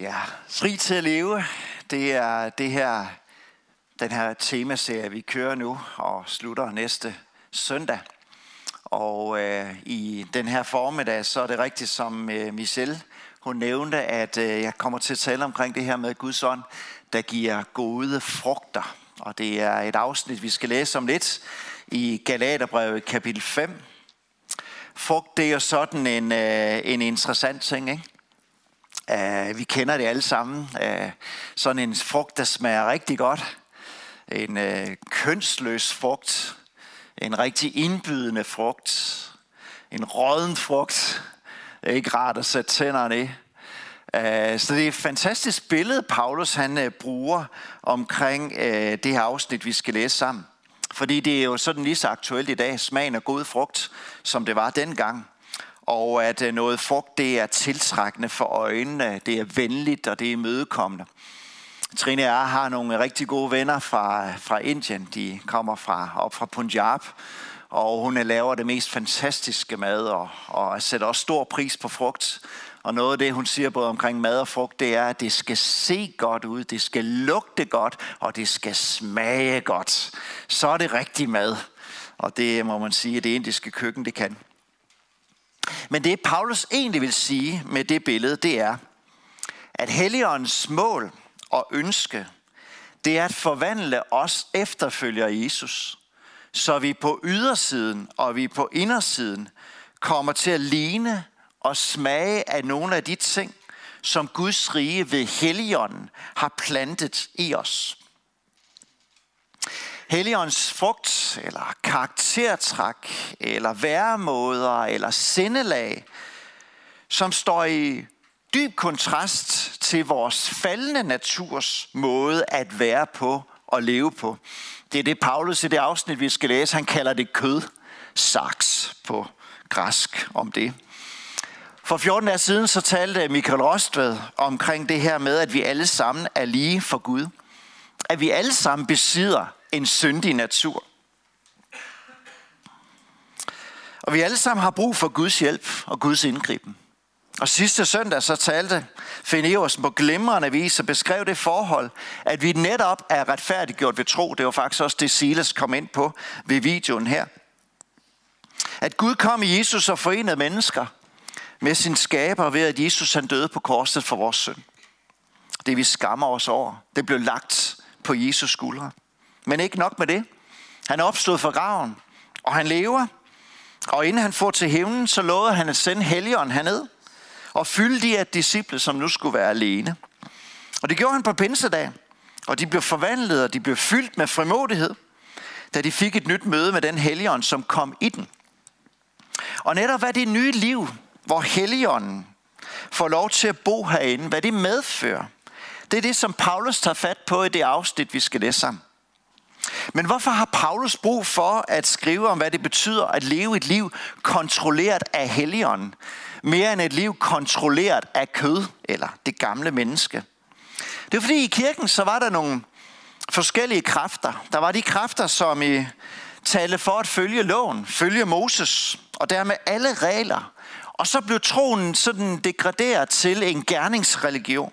Ja, fri til at leve, det er det her, den her temaserie, vi kører nu og slutter næste søndag. Og øh, i den her formiddag, så er det rigtigt, som øh, Michelle hun nævnte, at øh, jeg kommer til at tale omkring det her med Guds ånd, der giver gode frugter. Og det er et afsnit, vi skal læse om lidt i Galaterbrevet kapitel 5. Frugt, det er jo sådan en, øh, en interessant ting, ikke? Uh, vi kender det alle sammen. Uh, sådan en frugt, der smager rigtig godt. En uh, kønsløs frugt. En rigtig indbydende frugt. En råden frugt. Det er ikke rart at sætte tænderne i. Så det er et fantastisk billede, Paulus han bruger omkring det her afsnit, vi skal læse sammen. Fordi det er jo sådan lige så aktuelt i dag, smagen af god frugt, som det var dengang og at øh, noget frugt det er tiltrækkende for øjnene, det er venligt og det er imødekommende. Trine og jeg har nogle rigtig gode venner fra, fra Indien. De kommer fra, op fra Punjab, og hun øh, laver det mest fantastiske mad og, og sætter også stor pris på frugt. Og noget af det, hun siger både omkring mad og frugt, det er, at det skal se godt ud, det skal lugte godt, og det skal smage godt. Så er det rigtig mad. Og det må man sige, at det indiske køkken, det kan. Men det Paulus egentlig vil sige med det billede, det er, at Helligåndens mål og ønske, det er at forvandle os efterfølger Jesus, så vi på ydersiden og vi på indersiden kommer til at ligne og smage af nogle af de ting, som Guds rige ved Helligånden har plantet i os. Helligåndens frugt, eller karaktertræk, eller væremåder, eller sindelag, som står i dyb kontrast til vores faldende naturs måde at være på og leve på. Det er det, Paulus i det afsnit, vi skal læse, han kalder det kød, saks på græsk om det. For 14 år siden så talte Michael Rostved omkring det her med, at vi alle sammen er lige for Gud. At vi alle sammen besidder en syndig natur. Og vi alle sammen har brug for Guds hjælp og Guds indgriben. Og sidste søndag så talte Finn Eversen på glimrende vis og beskrev det forhold, at vi netop er retfærdiggjort ved tro. Det var faktisk også det, Silas kom ind på ved videoen her. At Gud kom i Jesus og forenede mennesker med sin skaber ved, at Jesus han døde på korset for vores synd. Det vi skammer os over, det blev lagt på Jesus skuldre. Men ikke nok med det. Han er opstået fra graven, og han lever. Og inden han får til himlen, så lovede han at sende Helligånden herned og fylde de af disciple, som nu skulle være alene. Og det gjorde han på pinsedag. Og de blev forvandlet, og de blev fyldt med frimodighed, da de fik et nyt møde med den Helligånd, som kom i den. Og netop hvad det nye liv, hvor Helligånden får lov til at bo herinde, hvad det medfører, det er det, som Paulus tager fat på i det afsnit, vi skal læse sammen. Men hvorfor har Paulus brug for at skrive om, hvad det betyder at leve et liv kontrolleret af helligånden, mere end et liv kontrolleret af kød eller det gamle menneske? Det er fordi i kirken så var der nogle forskellige kræfter. Der var de kræfter, som i talte for at følge loven, følge Moses, og dermed alle regler. Og så blev troen sådan degraderet til en gerningsreligion.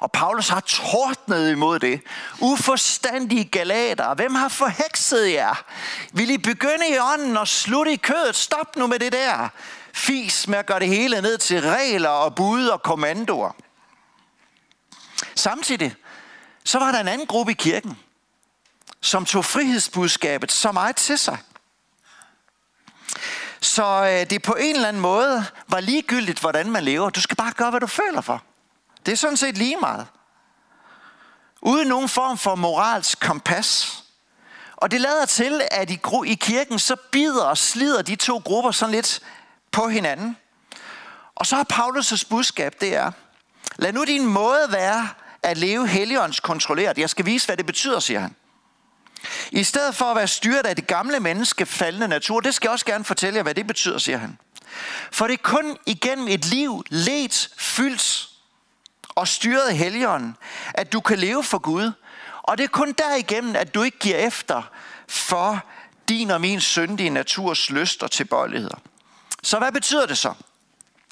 Og Paulus har tordnet imod det. Uforstandige galater. Hvem har forhekset jer? Vil I begynde i ånden og slutte i kødet? Stop nu med det der. Fis med at gøre det hele ned til regler og bud og kommandoer. Samtidig så var der en anden gruppe i kirken, som tog frihedsbudskabet så meget til sig. Så øh, det på en eller anden måde var ligegyldigt, hvordan man lever. Du skal bare gøre, hvad du føler for. Det er sådan set lige meget. Uden nogen form for moralsk kompas. Og det lader til, at i, i kirken så bider og slider de to grupper sådan lidt på hinanden. Og så har Paulus' budskab, det er, lad nu din måde være at leve helligånds kontrolleret. Jeg skal vise, hvad det betyder, siger han. I stedet for at være styret af det gamle menneske faldende natur, det skal jeg også gerne fortælle jer, hvad det betyder, siger han. For det er kun igennem et liv let, fyldt og styret af Helligånden, at du kan leve for Gud. Og det er kun derigennem, at du ikke giver efter for din og min syndige naturs lyst og tilbøjeligheder. Så hvad betyder det så?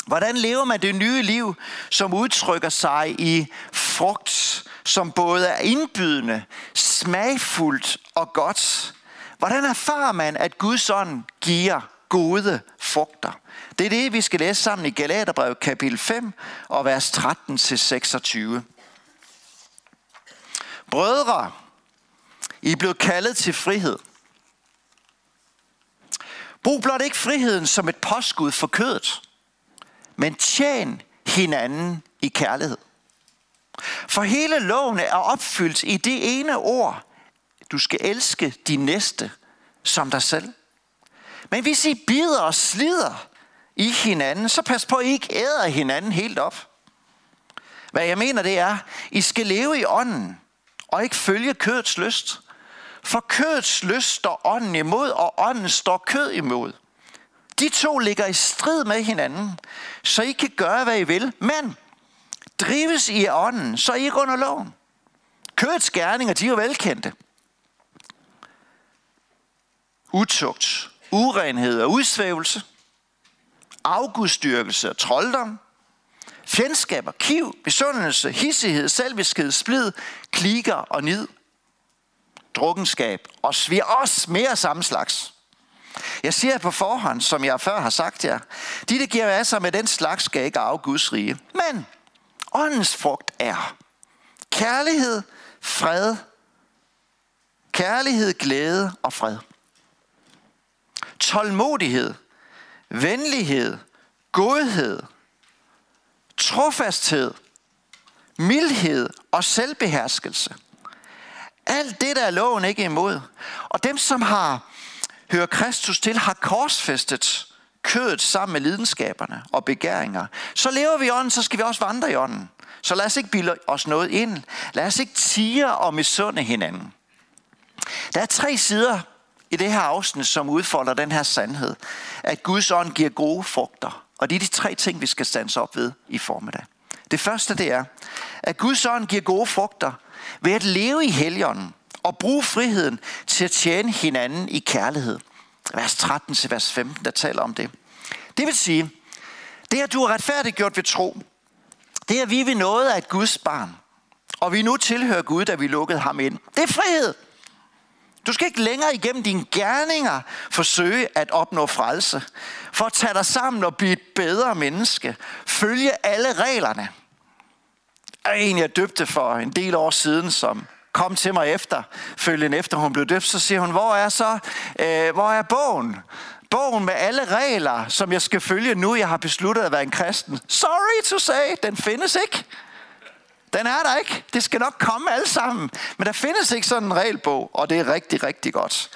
Hvordan lever man det nye liv, som udtrykker sig i frugt, som både er indbydende, smagfuldt og godt? Hvordan erfarer man, at Guds ånd giver gode frugter? Det er det, vi skal læse sammen i Galaterbrevet kapitel 5 og vers 13-26. Brødre, I er blevet kaldet til frihed. Brug blot ikke friheden som et påskud for kødet, men tjen hinanden i kærlighed. For hele loven er opfyldt i det ene ord, du skal elske din næste som dig selv. Men hvis I bider og slider i hinanden, så pas på, at I ikke æder hinanden helt op. Hvad jeg mener, det er, I skal leve i ånden, og ikke følge kødets lyst. For kødets lyst står ånden imod, og ånden står kød imod. De to ligger i strid med hinanden, så I kan gøre, hvad I vil, men drives i ånden, så I ikke under loven. Kødets gerninger, de er jo velkendte. Utugt, urenhed og udsvævelse, afgudstyrkelse og trolddom, fjendskaber, kiv, besundelse, hissighed, selviskhed, splid, klikker og nid, drukkenskab og svir, også mere samme slags. Jeg siger på forhånd, som jeg før har sagt jer, de, der giver af altså sig med den slags, skal ikke arve Guds rige. Men åndens frugt er kærlighed, fred, kærlighed, glæde og fred. Tålmodighed, venlighed, godhed, trofasthed, mildhed og selvbeherskelse. Alt det, der er loven ikke imod. Og dem, som har hører Kristus til, har korsfæstet kødet sammen med lidenskaberne og begæringer. Så lever vi i ånden, så skal vi også vandre i ånden. Så lad os ikke bilde os noget ind. Lad os ikke tige og misunde hinanden. Der er tre sider i det her afsnit, som udfolder den her sandhed, at Guds ånd giver gode frugter. Og det er de tre ting, vi skal stands op ved i formiddag. Det første det er, at Guds ånd giver gode frugter ved at leve i helgen og bruge friheden til at tjene hinanden i kærlighed. Vers 13 til vers 15, der taler om det. Det vil sige, det at du er retfærdiggjort ved tro, det er vi ved noget af et Guds barn, og vi nu tilhører Gud, da vi lukkede ham ind. Det er frihed. Du skal ikke længere igennem dine gerninger forsøge at opnå frelse. For at tage dig sammen og blive et bedre menneske. Følge alle reglerne. En, jeg døbte for en del år siden, som kom til mig efter, følgende efter hun blev døbt, så siger hun, hvor er så, øh, hvor er bogen? Bogen med alle regler, som jeg skal følge nu, jeg har besluttet at være en kristen. Sorry to say, den findes ikke. Den er der ikke. Det skal nok komme alle sammen. Men der findes ikke sådan en regelbog, og det er rigtig, rigtig godt.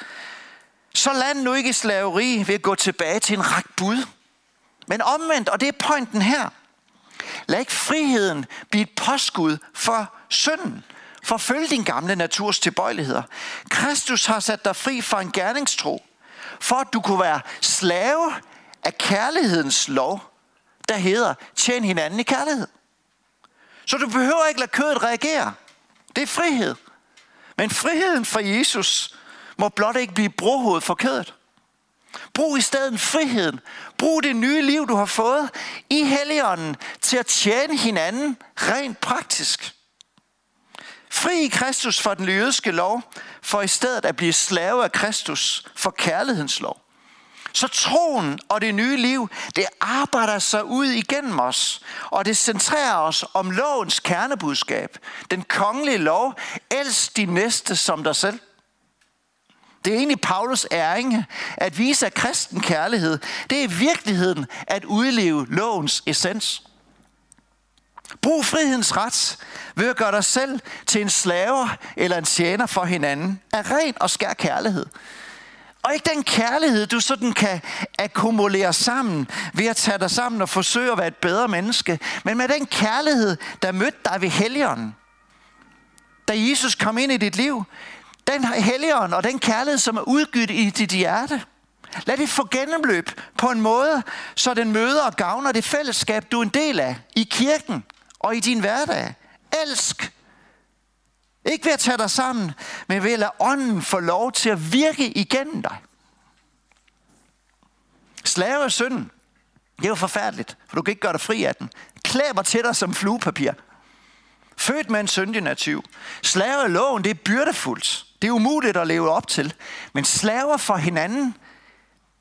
Så land nu ikke i slaveri ved at gå tilbage til en række bud. Men omvendt, og det er pointen her. Lad ikke friheden blive et påskud for synden. Forfølg din gamle naturs tilbøjeligheder. Kristus har sat dig fri fra en gerningstro, for at du kunne være slave af kærlighedens lov, der hedder, tjen hinanden i kærlighed. Så du behøver ikke lade kødet reagere. Det er frihed. Men friheden for Jesus må blot ikke blive brohoved for kødet. Brug i stedet friheden. Brug det nye liv, du har fået i Helligånden til at tjene hinanden rent praktisk. Fri i Kristus for den jødiske lov, for i stedet at blive slave af Kristus for kærlighedens lov. Så troen og det nye liv, det arbejder sig ud igennem os, og det centrerer os om lovens kernebudskab. Den kongelige lov, elsk de næste som dig selv. Det er egentlig Paulus æring at vise af kristen kærlighed. Det er i virkeligheden at udleve lovens essens. Brug frihedens ret ved at gøre dig selv til en slave eller en tjener for hinanden af ren og skær kærlighed. Og ikke den kærlighed, du sådan kan akkumulere sammen ved at tage dig sammen og forsøge at være et bedre menneske, men med den kærlighed, der mødte dig ved helligånden. Da Jesus kom ind i dit liv, den helgen og den kærlighed, som er udgivet i dit hjerte. Lad det få gennemløb på en måde, så den møder og gavner det fællesskab, du er en del af i kirken og i din hverdag. Elsk. Ikke ved at tage dig sammen, men ved at lade ånden få lov til at virke igennem dig. Slave af synden. Det er jo forfærdeligt, for du kan ikke gøre dig fri af den. Klæber til dig som fluepapir. Født med en syndig natur. Slave af loven, det er byrdefuldt. Det er umuligt at leve op til. Men slaver for hinanden,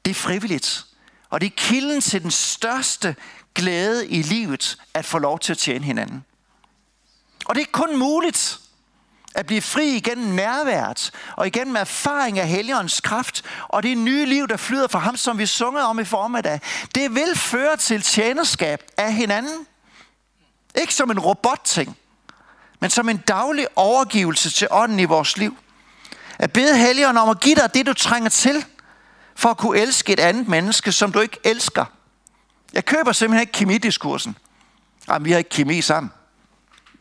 det er frivilligt. Og det er kilden til den største glæde i livet, at få lov til at tjene hinanden. Og det er kun muligt at blive fri igen nærværet, og igen med erfaring af Helligåndens kraft, og det nye liv, der flyder fra ham, som vi sunget om i formiddag, det vil føre til tjenerskab af hinanden. Ikke som en robotting, men som en daglig overgivelse til ånden i vores liv. At bede Helligånden om at give dig det, du trænger til, for at kunne elske et andet menneske, som du ikke elsker. Jeg køber simpelthen ikke kemidiskursen. Jamen, vi har ikke kemi sammen.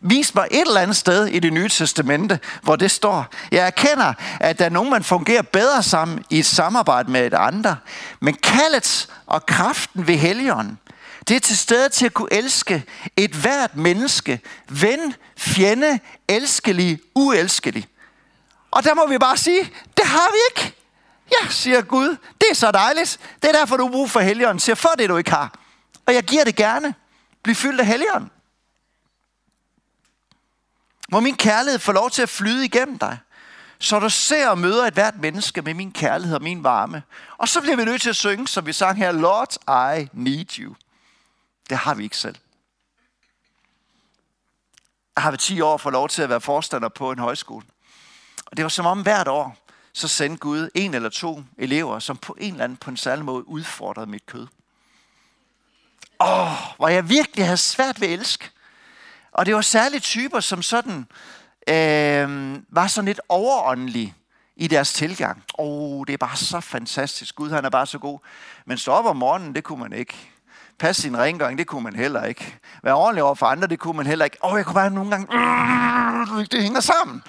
Vis mig et eller andet sted i det nye testamente, hvor det står. Jeg erkender, at der er nogen, man fungerer bedre sammen i et samarbejde med et andre. Men kaldet og kraften ved helligånden, det er til stede til at kunne elske et hvert menneske. Ven, fjende, elskelig, uelskelig. Og der må vi bare sige, det har vi ikke. Ja, siger Gud, det er så dejligt. Det er derfor, du har brug for helligånden. at for det du ikke har. Og jeg giver det gerne. Bliv fyldt af helligånden. Må min kærlighed få lov til at flyde igennem dig. Så du ser og møder et hvert menneske med min kærlighed og min varme. Og så bliver vi nødt til at synge, som vi sang her, Lord, I need you. Det har vi ikke selv. Jeg har ved 10 år fået lov til at være forstander på en højskole. Og det var som om hvert år, så sendte Gud en eller to elever, som på en eller anden, på en særlig måde udfordrede mit kød. Åh, hvor jeg virkelig havde svært ved at elske. Og det var særligt typer, som sådan øh, var sådan lidt overåndelige i deres tilgang. Åh, oh, det er bare så fantastisk. Gud, han er bare så god. Men stå op om morgenen, det kunne man ikke. Passe sin rengøring, det kunne man heller ikke. Være ordentlig over for andre, det kunne man heller ikke. Åh, oh, jeg kunne bare nogle gange... Mm, det hænger sammen.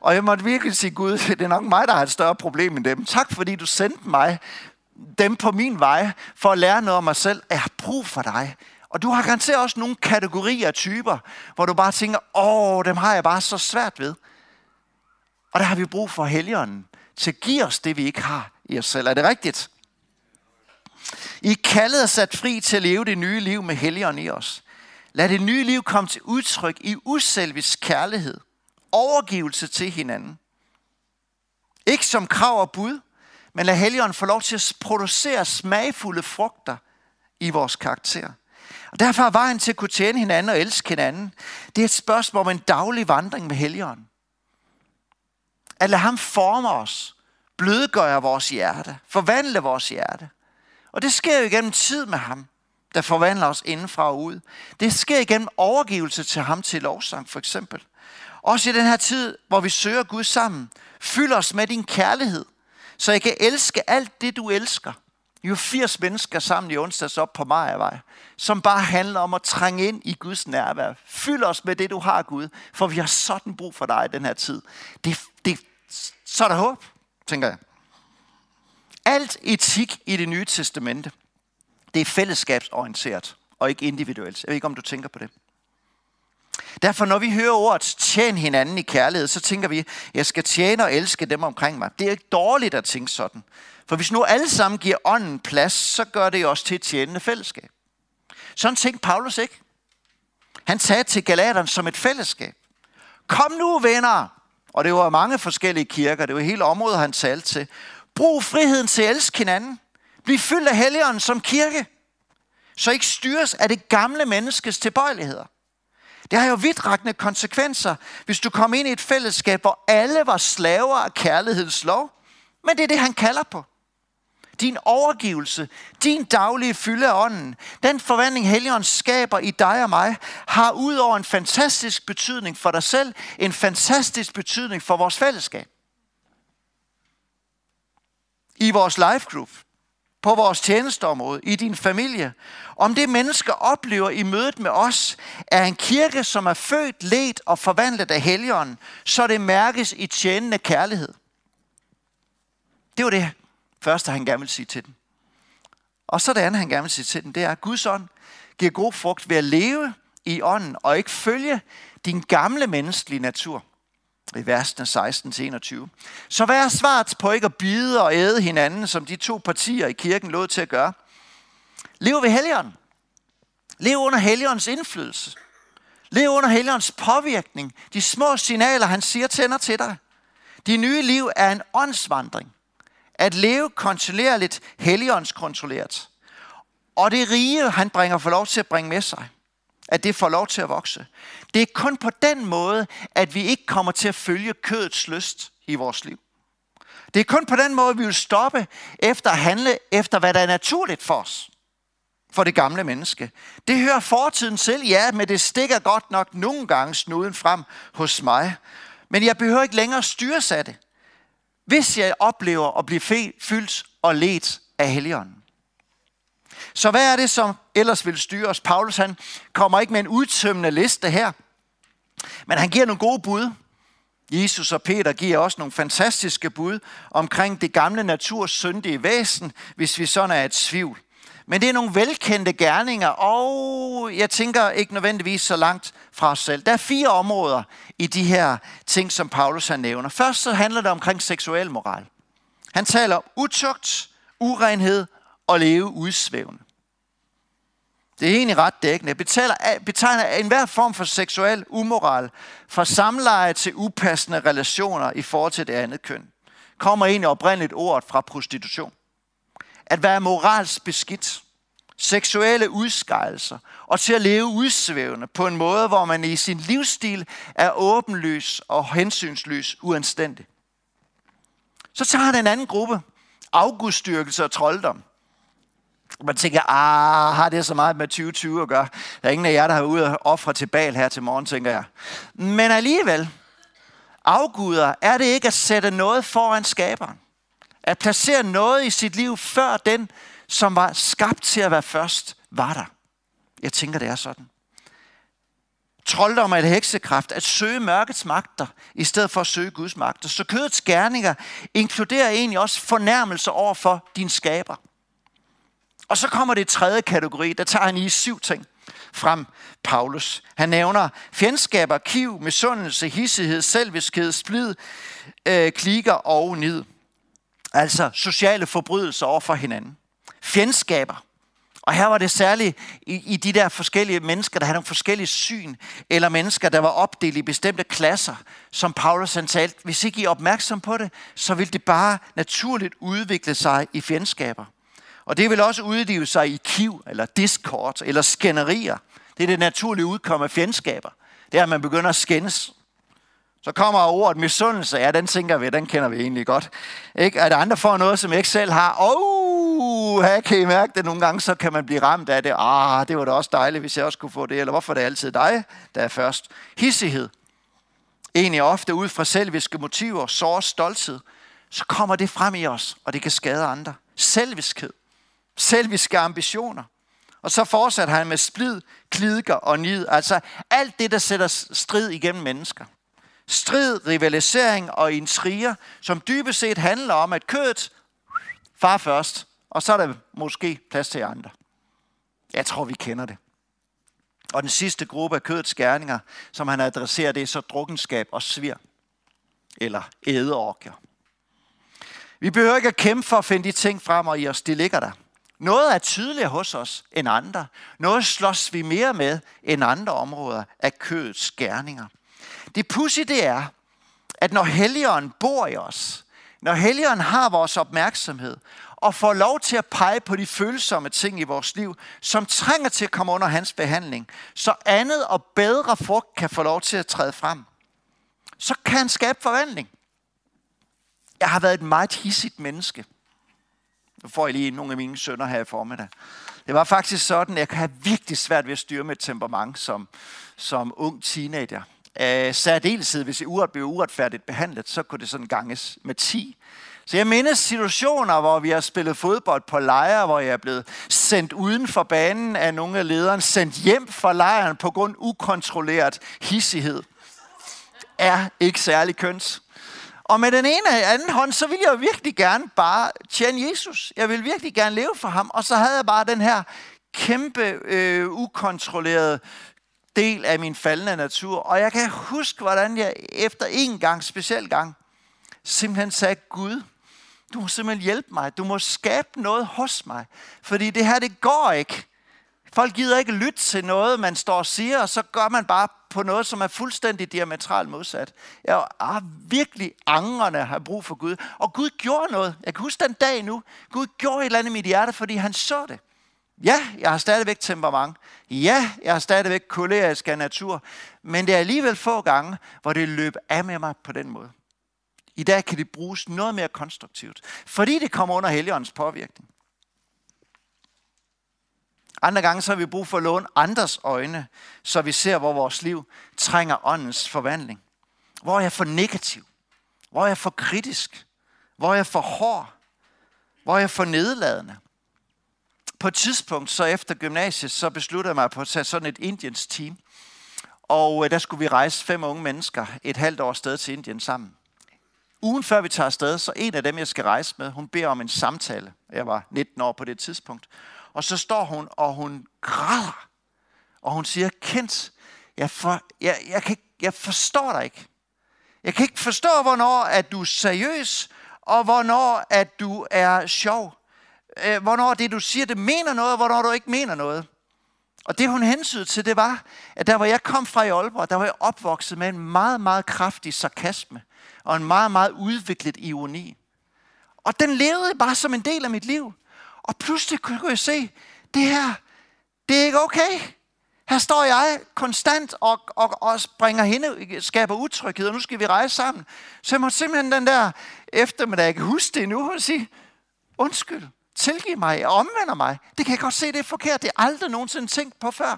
Og jeg måtte virkelig sige, Gud, det er nok mig, der har et større problem end dem. Tak, fordi du sendte mig dem på min vej, for at lære noget om mig selv. Jeg har brug for dig. Og du har garanteret også nogle kategorier af typer, hvor du bare tænker, åh, dem har jeg bare så svært ved. Og der har vi brug for helgeren til at give os det, vi ikke har i os selv. Er det rigtigt? I kaldet er sat fri til at leve det nye liv med helgeren i os. Lad det nye liv komme til udtryk i uselvisk kærlighed, overgivelse til hinanden. Ikke som krav og bud, men lad helgeren få lov til at producere smagfulde frugter i vores karakter. Og derfor er vejen til at kunne tjene hinanden og elske hinanden, det er et spørgsmål om en daglig vandring med Helligånden. At lade ham forme os, blødgøre vores hjerte, forvandle vores hjerte. Og det sker jo igennem tid med ham, der forvandler os indenfra og ud. Det sker igennem overgivelse til ham til lovsang, for eksempel. Også i den her tid, hvor vi søger Gud sammen. Fyld os med din kærlighed, så jeg kan elske alt det, du elsker. Vi var 80 mennesker sammen i onsdags op på Majavej, som bare handler om at trænge ind i Guds nærvær. Fyld os med det, du har, Gud, for vi har sådan brug for dig i den her tid. Det, det, så er der håb, tænker jeg. Alt etik i det nye testamente, det er fællesskabsorienteret og ikke individuelt. Jeg ved ikke, om du tænker på det. Derfor, når vi hører ordet tjene hinanden i kærlighed, så tænker vi, jeg skal tjene og elske dem omkring mig. Det er ikke dårligt at tænke sådan. For hvis nu alle sammen giver ånden plads, så gør det også til et tjenende fællesskab. Sådan tænkte Paulus ikke. Han sagde til Galaterne som et fællesskab. Kom nu, venner! Og det var mange forskellige kirker. Det var hele området, han talte til. Brug friheden til at elske hinanden. Bliv fyldt af helligånden som kirke. Så ikke styres af det gamle menneskes tilbøjeligheder. Det har jo vidtrækkende konsekvenser, hvis du kom ind i et fællesskab, hvor alle var slaver af kærlighedens lov. Men det er det, han kalder på din overgivelse, din daglige fylde af ånden, den forvandling Helligånden skaber i dig og mig, har ud over en fantastisk betydning for dig selv, en fantastisk betydning for vores fællesskab. I vores life group, på vores tjenesteområde, i din familie. Om det mennesker oplever i mødet med os, er en kirke, som er født, let og forvandlet af Helligånden, så det mærkes i tjenende kærlighed. Det var det, første, han gerne vil sige til dem. Og så det andet, han gerne vil sige til dem, det er, at Guds ånd giver god frugt ved at leve i ånden, og ikke følge din gamle menneskelige natur. I versene 16-21. Så hvad er svaret på ikke at bide og æde hinanden, som de to partier i kirken lod til at gøre? Lev ved Helligånden. Lev under Helligåndens indflydelse. Lev under Helligåndens påvirkning. De små signaler, han siger, tænder til dig. De nye liv er en åndsvandring. At leve kontinuerligt, Helligåndskontrolleret. Og det rige, han bringer får lov til at bringe med sig, at det får lov til at vokse. Det er kun på den måde, at vi ikke kommer til at følge kødets lyst i vores liv. Det er kun på den måde, vi vil stoppe efter at handle efter, hvad der er naturligt for os. For det gamle menneske. Det hører fortiden til, ja, men det stikker godt nok nogle gange snuden frem hos mig. Men jeg behøver ikke længere styres af det, hvis jeg oplever at blive fyldt og let af Helligånden. Så hvad er det, som ellers vil styre os? Paulus han kommer ikke med en udtømmende liste her, men han giver nogle gode bud. Jesus og Peter giver også nogle fantastiske bud omkring det gamle naturs syndige væsen, hvis vi sådan er et tvivl. Men det er nogle velkendte gerninger, og jeg tænker ikke nødvendigvis så langt fra os selv. Der er fire områder i de her ting, som Paulus han nævner. Først så handler det omkring seksuel moral. Han taler om utugt, urenhed og leve udsvævende. Det er egentlig ret dækkende. Betaler, betegner enhver form for seksuel umoral, fra samleje til upassende relationer i forhold til det andet køn, kommer egentlig oprindeligt ordet fra prostitution. At være moralsk beskidt, seksuelle udskejelser og til at leve udsvævende på en måde, hvor man i sin livsstil er åbenløs og hensynsløs uanstændig. Så tager han en anden gruppe, afgudstyrkelse og trolddom. Man tænker, ah, har det så meget med 2020 at gøre? Der er ingen af jer, der har ude og ofre til bal her til morgen, tænker jeg. Men alligevel, afguder, er det ikke at sætte noget foran skaberen? At placere noget i sit liv før den, som var skabt til at være først, var der. Jeg tænker, det er sådan. Trolddom er et heksekraft, at søge mørkets magter, i stedet for at søge Guds magter. Så kødets gerninger inkluderer egentlig også fornærmelser over for din skaber. Og så kommer det tredje kategori, der tager han i syv ting frem, Paulus. Han nævner fjendskaber, kiv, misundelse, hissighed, selviskhed, splid, øh, klikker og nid. Altså sociale forbrydelser over for hinanden. Fjendskaber. Og her var det særligt i, i de der forskellige mennesker, der havde nogle forskellige syn, eller mennesker, der var opdelt i bestemte klasser, som Paulus han talte. Hvis ikke I er opmærksom på det, så vil det bare naturligt udvikle sig i fjendskaber. Og det vil også udgive sig i kiv, eller discord, eller skænderier. Det er det naturlige udkomme af fjendskaber. Det er, at man begynder at skændes. Så kommer ordet misundelse. Ja, den tænker vi, den kender vi egentlig godt. Ikke? At andre får noget, som jeg ikke selv har. Oh, kan I mærke det nogle gange, så kan man blive ramt af det. Ah, det var da også dejligt, hvis jeg også kunne få det. Eller hvorfor er det altid dig, der er først? Hissighed. Egentlig ofte ud fra selviske motiver, sår stolthed. Så kommer det frem i os, og det kan skade andre. Selviskhed selviske ambitioner. Og så fortsætter han med splid, klidker og nid. Altså alt det, der sætter strid igennem mennesker. Strid, rivalisering og intriger, som dybest set handler om, at kødet far først, og så er der måske plads til andre. Jeg tror, vi kender det. Og den sidste gruppe af kødets gerninger, som han adresserer, det er så drukkenskab og svir. Eller ædeorker. Vi behøver ikke at kæmpe for at finde de ting frem og i os. De ligger der. Noget er tydeligere hos os end andre. Noget slås vi mere med end andre områder af kødets gerninger. Det pussy det er, at når Helligånden bor i os, når Helligånden har vores opmærksomhed, og får lov til at pege på de følsomme ting i vores liv, som trænger til at komme under hans behandling, så andet og bedre frugt kan få lov til at træde frem. Så kan han skabe forvandling. Jeg har været et meget hissigt menneske. Nu får jeg lige nogle af mine sønner her i formiddag. Det var faktisk sådan, at jeg kan have virkelig svært ved at styre mit temperament som, som ung teenager. Øh, særdeleshed, hvis jeg uret blev uretfærdigt behandlet, så kunne det sådan ganges med 10. Så jeg mindes situationer, hvor vi har spillet fodbold på lejre, hvor jeg er blevet sendt uden for banen af nogle af lederen, sendt hjem fra lejren på grund ukontrolleret hissighed. Er ikke særlig køns. Og med den ene eller anden hånd, så ville jeg virkelig gerne bare tjene Jesus. Jeg ville virkelig gerne leve for ham. Og så havde jeg bare den her kæmpe, øh, ukontrollerede del af min faldende natur. Og jeg kan huske, hvordan jeg efter en gang, speciel gang, simpelthen sagde, Gud, Du må simpelthen hjælpe mig. Du må skabe noget hos mig. Fordi det her, det går ikke. Folk gider ikke lytte til noget, man står og siger, og så gør man bare på noget, som er fuldstændig diametralt modsat. Jeg har virkelig angrende har brug for Gud. Og Gud gjorde noget. Jeg kan huske den dag nu. Gud gjorde et eller andet i mit hjerte, fordi han så det. Ja, jeg har stadigvæk temperament. Ja, jeg har stadigvæk kolerisk af natur. Men det er alligevel få gange, hvor det løb af med mig på den måde. I dag kan det bruges noget mere konstruktivt, fordi det kommer under Helligåndens påvirkning. Andre gange så har vi brug for at låne andres øjne, så vi ser, hvor vores liv trænger åndens forvandling. Hvor er jeg for negativ? Hvor er jeg for kritisk? Hvor er jeg for hård? Hvor er jeg for nedladende? På et tidspunkt, så efter gymnasiet, så besluttede jeg mig på at tage sådan et Indiens team. Og øh, der skulle vi rejse fem unge mennesker et halvt år sted til Indien sammen. Ugen før vi tager afsted, så en af dem, jeg skal rejse med, hun beder om en samtale. Jeg var 19 år på det tidspunkt. Og så står hun, og hun græder. Og hun siger, Kent, jeg, for, jeg, jeg, kan, jeg forstår dig ikke. Jeg kan ikke forstå, hvornår at du er seriøs, og hvornår at du er sjov. Øh, hvornår det, du siger, det mener noget, og hvornår du ikke mener noget. Og det, hun hensyd til, det var, at der hvor jeg kom fra i Aalborg, der var jeg opvokset med en meget, meget kraftig sarkasme og en meget, meget udviklet ironi. Og den levede bare som en del af mit liv. Og pludselig kunne jeg se, det her, det er ikke okay. Her står jeg konstant og, og, og bringer hende, skaber utryghed, og nu skal vi rejse sammen. Så jeg må simpelthen den der eftermiddag, jeg kan huske det nu, og sige, undskyld, tilgiv mig, jeg omvender mig. Det kan jeg godt se, det er forkert. Det er aldrig nogensinde tænkt på før.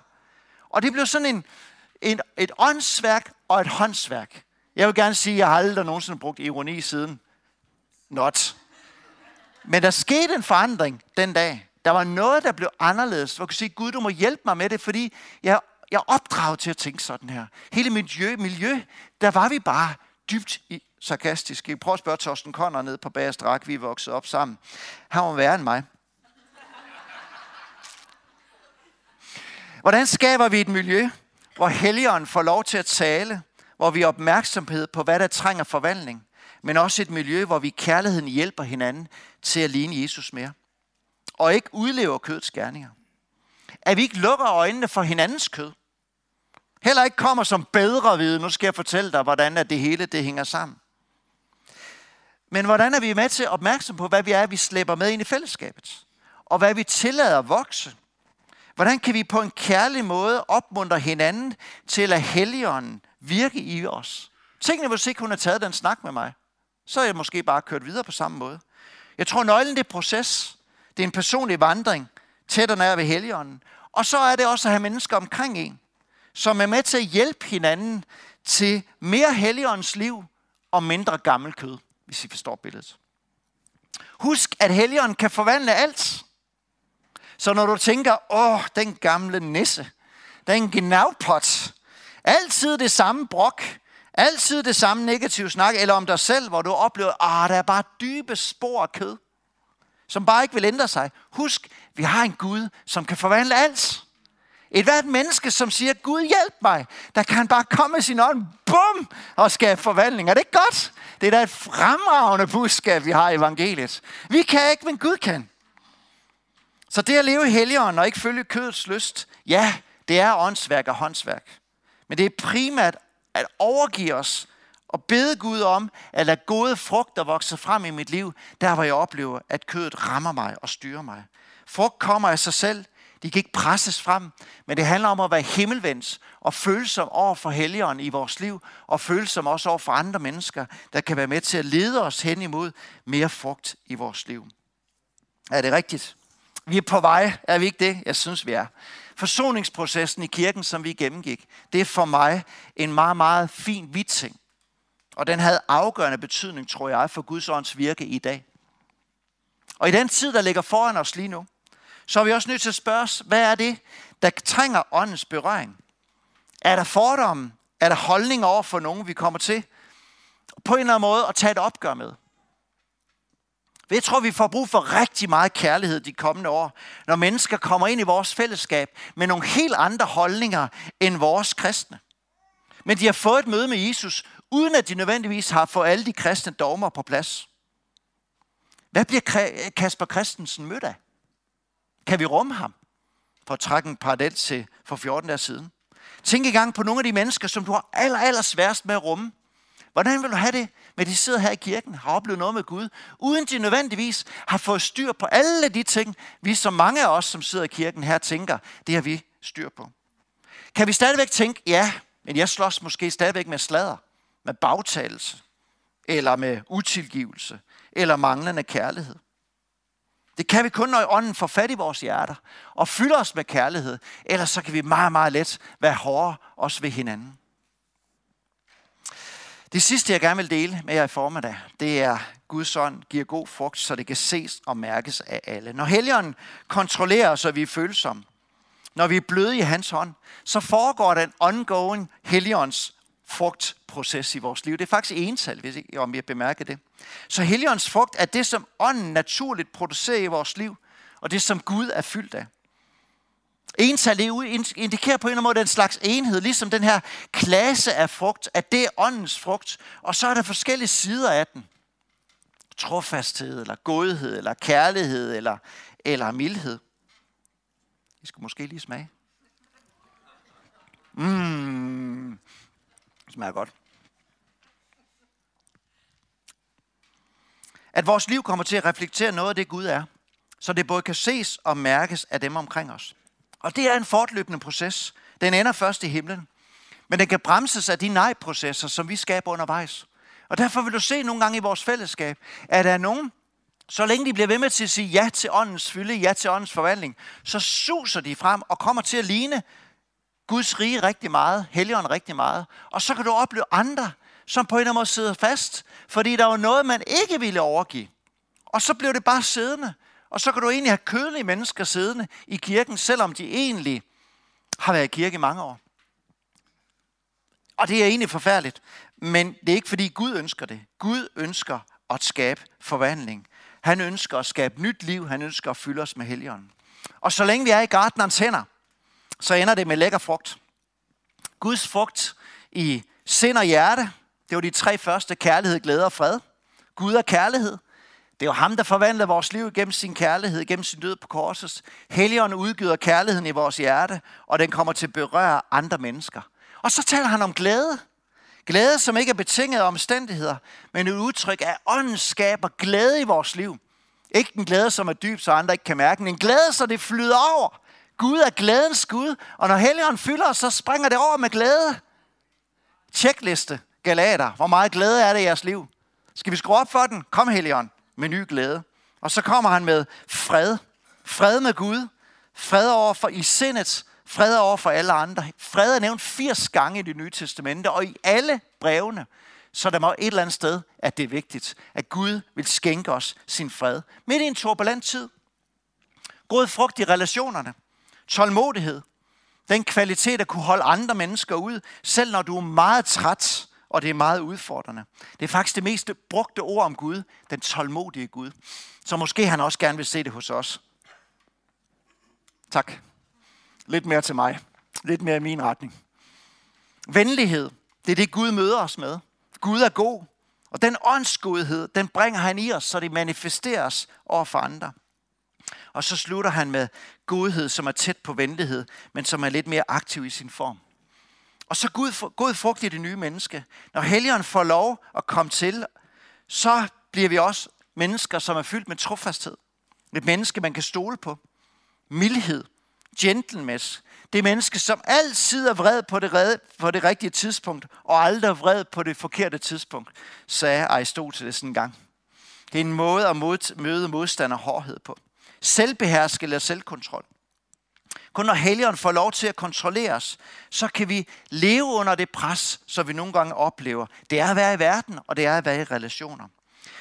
Og det blev sådan en, en, et åndsværk og et håndsværk. Jeg vil gerne sige, at jeg har aldrig nogensinde brugt ironi siden. Not. Men der skete en forandring den dag. Der var noget, der blev anderledes. Hvor jeg kunne sige, Gud, du må hjælpe mig med det, fordi jeg, jeg er opdraget til at tænke sådan her. Hele miljø, miljø, der var vi bare dybt i, sarkastiske. Jeg prøver at spørge Torsten Conner ned på Bagerstrak. Vi er vokset op sammen. Han var værre end mig. Hvordan skaber vi et miljø, hvor helligånden får lov til at tale, hvor vi har opmærksomhed på, hvad der trænger forvandling, men også et miljø, hvor vi i kærligheden hjælper hinanden til at ligne Jesus mere. Og ikke udlever kødets gerninger. At vi ikke lukker øjnene for hinandens kød. Heller ikke kommer som bedre vide, nu skal jeg fortælle dig, hvordan det hele det hænger sammen. Men hvordan er vi med til opmærksom på, hvad vi er, vi slæber med ind i fællesskabet? Og hvad vi tillader at vokse? Hvordan kan vi på en kærlig måde opmuntre hinanden til at Helligånden virke i os? Tænk hvis ikke hun har taget den snak med mig. Så er jeg måske bare kørt videre på samme måde. Jeg tror, nøglen det er proces. Det er en personlig vandring, tæt og nær ved Helligånden. Og så er det også at have mennesker omkring en, som er med til at hjælpe hinanden til mere Helligåndens liv og mindre gammel kød hvis I forstår billedet. Husk, at Helligånden kan forvandle alt. Så når du tænker, åh, den gamle nisse, den gnavpot, altid det samme brok, altid det samme negative snak, eller om dig selv, hvor du oplever, ah, der er bare dybe spor af kød, som bare ikke vil ændre sig. Husk, vi har en Gud, som kan forvandle alt. Et hvert menneske, som siger, Gud hjælp mig, der kan bare komme med sin ånd, bum, og skabe forvandling. Er det ikke godt? Det er da et fremragende budskab, vi har i evangeliet. Vi kan ikke, men Gud kan. Så det at leve i helligånden og ikke følge kødets lyst, ja, det er åndsværk og håndsværk. Men det er primært at overgive os og bede Gud om, at lade gode frugter vokse frem i mit liv, der hvor jeg oplever, at kødet rammer mig og styrer mig. Frugt kommer af sig selv, de kan ikke presses frem, men det handler om at være himmelvendt og følsom over for helligånden i vores liv, og følsom også over for andre mennesker, der kan være med til at lede os hen imod mere frugt i vores liv. Er det rigtigt? Vi er på vej, er vi ikke det? Jeg synes, vi er. Forsoningsprocessen i kirken, som vi gennemgik, det er for mig en meget, meget fin vidt ting. Og den havde afgørende betydning, tror jeg, for Guds ånds virke i dag. Og i den tid, der ligger foran os lige nu, så er vi også nødt til at spørge os, hvad er det, der trænger åndens berøring? Er der fordomme? Er der holdninger over for nogen, vi kommer til på en eller anden måde at tage et opgør med? Jeg tror, vi får brug for rigtig meget kærlighed de kommende år, når mennesker kommer ind i vores fællesskab med nogle helt andre holdninger end vores kristne. Men de har fået et møde med Jesus, uden at de nødvendigvis har fået alle de kristne dogmer på plads. Hvad bliver Kasper Christensen mødt af? Kan vi rumme ham? For at trække en parallel til for 14 dage siden. Tænk i gang på nogle af de mennesker, som du har aller, aller sværest med at rumme. Hvordan vil du have det med, de sidder her i kirken, har oplevet noget med Gud, uden de nødvendigvis har fået styr på alle de ting, vi som mange af os, som sidder i kirken her, tænker, det har vi styr på. Kan vi stadigvæk tænke, ja, men jeg slås måske stadigvæk med slader, med bagtagelse, eller med utilgivelse, eller manglende kærlighed. Det kan vi kun, når ånden får fat i vores hjerter og fylder os med kærlighed. Ellers så kan vi meget, meget let være hårde også ved hinanden. Det sidste, jeg gerne vil dele med jer i formiddag, det er, Guds ånd giver god frugt, så det kan ses og mærkes af alle. Når helgeren kontrollerer os, så vi er følsomme, når vi er bløde i hans hånd, så foregår den ongoing helligånds frugtproces i vores liv. Det er faktisk ental, hvis ikke om I har bemærket det. Så heligåndens frugt er det, som ånden naturligt producerer i vores liv, og det, som Gud er fyldt af. Ental indikerer på en eller anden måde den slags enhed, ligesom den her klasse af frugt, at det er åndens frugt, og så er der forskellige sider af den. Trofasthed, eller godhed, eller kærlighed, eller, eller mildhed. I skulle måske lige smage. Mm smager godt. At vores liv kommer til at reflektere noget af det, Gud er, så det både kan ses og mærkes af dem omkring os. Og det er en fortløbende proces. Den ender først i himlen. Men den kan bremses af de nej-processer, som vi skaber undervejs. Og derfor vil du se nogle gange i vores fællesskab, at der er nogen, så længe de bliver ved med til at sige ja til åndens fylde, ja til åndens forvandling, så suser de frem og kommer til at ligne Guds rige rigtig meget, helligånden rigtig meget. Og så kan du opleve andre, som på en eller anden måde sidder fast, fordi der var noget, man ikke ville overgive. Og så blev det bare siddende. Og så kan du egentlig have kødelige mennesker siddende i kirken, selvom de egentlig har været i kirke i mange år. Og det er egentlig forfærdeligt. Men det er ikke fordi Gud ønsker det. Gud ønsker at skabe forvandling. Han ønsker at skabe nyt liv. Han ønsker at fylde os med helgen. Og så længe vi er i gartnerens hænder, så ender det med lækker frugt. Guds frugt i sind og hjerte, det var de tre første, kærlighed, glæde og fred. Gud er kærlighed. Det er jo ham, der forvandler vores liv gennem sin kærlighed, gennem sin død på korset. Helligånden udgyder kærligheden i vores hjerte, og den kommer til at berøre andre mennesker. Og så taler han om glæde. Glæde, som ikke er betinget af omstændigheder, men et udtryk af ånden skaber glæde i vores liv. Ikke en glæde, som er dyb, så andre ikke kan mærke men en glæde, så det flyder over. Gud er glædens Gud, og når Helligånden fylder os, så springer det over med glæde. Tjekliste, Galater. Hvor meget glæde er det i jeres liv? Skal vi skrue op for den? Kom, Helligånd med ny glæde. Og så kommer han med fred. Fred med Gud. Fred over for i sindet. Fred over for alle andre. Fred er nævnt 80 gange i det nye testamente, og i alle brevene, så der må et eller andet sted, at det er vigtigt, at Gud vil skænke os sin fred. Midt i en turbulent tid. God frugt i relationerne. Tålmodighed. Den kvalitet at kunne holde andre mennesker ud, selv når du er meget træt og det er meget udfordrende. Det er faktisk det mest brugte ord om Gud, den tålmodige Gud. Så måske han også gerne vil se det hos os. Tak. Lidt mere til mig. Lidt mere i min retning. Venlighed, det er det Gud møder os med. Gud er god, og den åndsgodhed, den bringer han i os, så det manifesteres over for andre. Og så slutter han med godhed, som er tæt på venlighed, men som er lidt mere aktiv i sin form. Og så Gud, god frugt i det nye menneske. Når helgeren får lov at komme til, så bliver vi også mennesker, som er fyldt med trofasthed. Et menneske, man kan stole på. Mildhed. Gentleness. Det menneske, som altid er vred på det, på det rigtige tidspunkt, og aldrig vred på det forkerte tidspunkt, sagde Aristoteles en gang. Det er en måde at møde modstand og hårdhed på. Selvbeherske eller selvkontrol. Kun når helgen får lov til at kontrollere os, så kan vi leve under det pres, som vi nogle gange oplever. Det er at være i verden, og det er at være i relationer.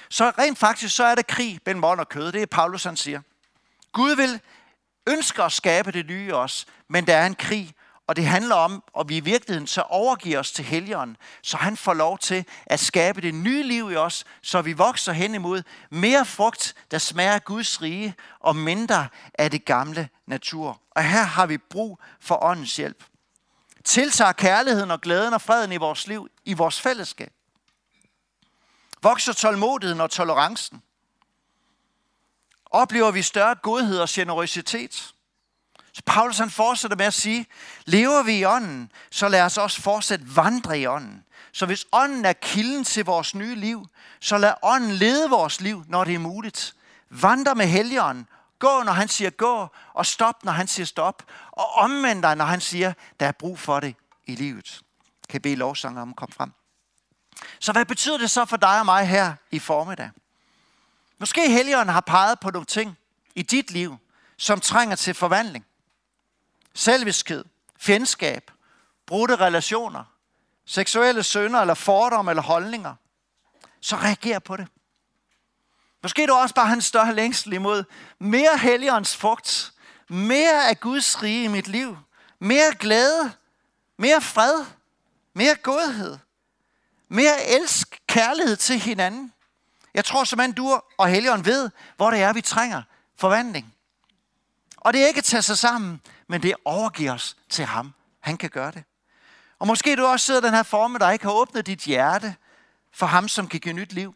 Så rent faktisk, så er der krig mellem ånd og kød. Det er Paulus, han siger. Gud vil ønske at skabe det nye os, men der er en krig, og det handler om, at vi i virkeligheden så overgiver os til helgeren, så han får lov til at skabe det nye liv i os, så vi vokser hen imod mere frugt, der smager Guds rige, og mindre af det gamle natur. Og her har vi brug for åndens hjælp. Tiltager kærligheden og glæden og freden i vores liv, i vores fællesskab. Vokser tålmodigheden og tolerancen. oplever vi større godhed og generøsitet. Så Paulus han fortsætter med at sige, lever vi i ånden, så lad os også fortsætte vandre i ånden. Så hvis ånden er kilden til vores nye liv, så lad ånden lede vores liv, når det er muligt. Vandre med helligånden. Gå, når han siger gå, og stop, når han siger stop. Og omvend dig, når han siger, der er brug for det i livet. Kan I bede lovsanger om at komme frem? Så hvad betyder det så for dig og mig her i formiddag? Måske Helligånden har peget på nogle ting i dit liv, som trænger til forvandling. Selviskhed, fjendskab, brudte relationer, seksuelle sønder eller fordomme eller holdninger. Så reager på det. Måske du også bare har en større længsel imod mere Helligåndens frugt, mere af Guds rige i mit liv, mere glæde, mere fred, mere godhed, mere elsk, kærlighed til hinanden. Jeg tror simpelthen, du og Helligånden ved, hvor det er, vi trænger forvandling. Og det er ikke at tage sig sammen, men det er overgive os til ham. Han kan gøre det. Og måske du også sidder den her form, der ikke har åbnet dit hjerte for ham, som kan give nyt liv.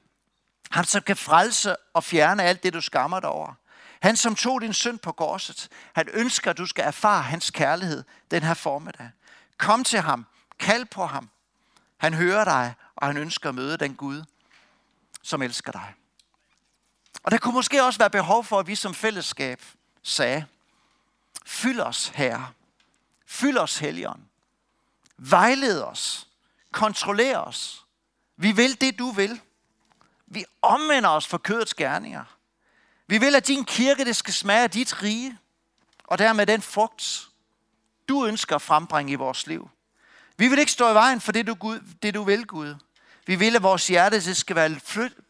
Ham, som kan frelse og fjerne alt det, du skammer dig over. Han, som tog din synd på korset. Han ønsker, at du skal erfare hans kærlighed den her formiddag. Kom til ham. Kald på ham. Han hører dig, og han ønsker at møde den Gud, som elsker dig. Og der kunne måske også være behov for, at vi som fællesskab sagde, fyld os, Herre. Fyld os, Helligånd. Vejled os. Kontroller os. Vi vil det, du vil. Vi omvender os for kødets gerninger. Vi vil, at din kirke det skal smage af dit rige, og dermed den frugt, du ønsker at frembringe i vores liv. Vi vil ikke stå i vejen for det, du, Gud, det, du vil, Gud. Vi vil, at vores hjerte det skal være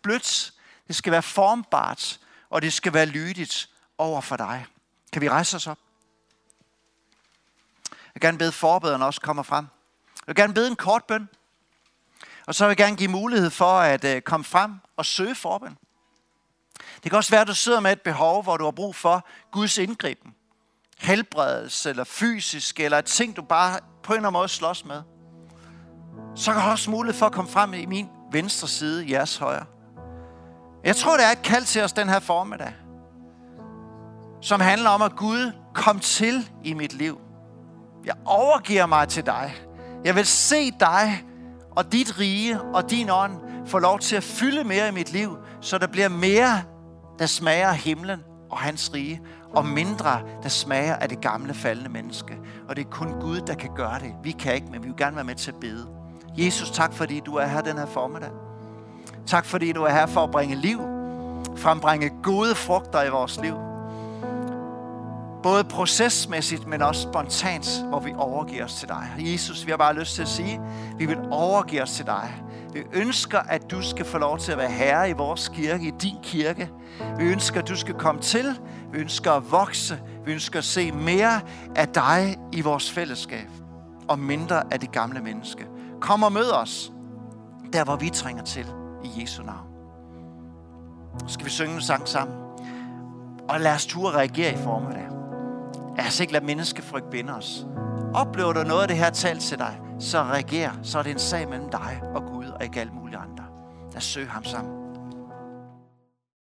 blødt, det skal være formbart, og det skal være lydigt over for dig. Kan vi rejse os op? Jeg vil gerne bede forbederne også kommer frem. Jeg vil gerne bede en kort bøn. Og så vil jeg gerne give mulighed for at øh, komme frem og søge forbøn. Det kan også være, at du sidder med et behov, hvor du har brug for Guds indgriben. Helbredelse, eller fysisk, eller et ting, du bare på en eller anden måde slås med. Så kan du også mulighed for at komme frem i min venstre side, jeres højre. Jeg tror, det er et kald til os den her formiddag, som handler om, at Gud kom til i mit liv. Jeg overgiver mig til dig. Jeg vil se dig og dit rige og din ånd få lov til at fylde mere i mit liv, så der bliver mere, der smager af himlen og hans rige, og mindre, der smager af det gamle faldende menneske. Og det er kun Gud, der kan gøre det. Vi kan ikke, men vi vil gerne være med til at bede. Jesus, tak fordi du er her den her formiddag. Tak fordi du er her for at bringe liv, frembringe gode frugter i vores liv. Både procesmæssigt, men også spontant, hvor vi overgiver os til dig. Jesus, vi har bare lyst til at sige, vi vil overgive os til dig. Vi ønsker, at du skal få lov til at være herre i vores kirke, i din kirke. Vi ønsker, at du skal komme til. Vi ønsker at vokse. Vi ønsker at se mere af dig i vores fællesskab, og mindre af det gamle menneske. Kom og mød os, der hvor vi trænger til, i Jesu navn. Så skal vi synge en sang sammen. Og lad os turde reagere i formiddag. Lad os ikke lade menneskefrygt binde os. Oplever du noget af det her talt til dig, så reager. Så er det en sag mellem dig og Gud, og ikke alle mulige andre. Lad os søge ham sammen.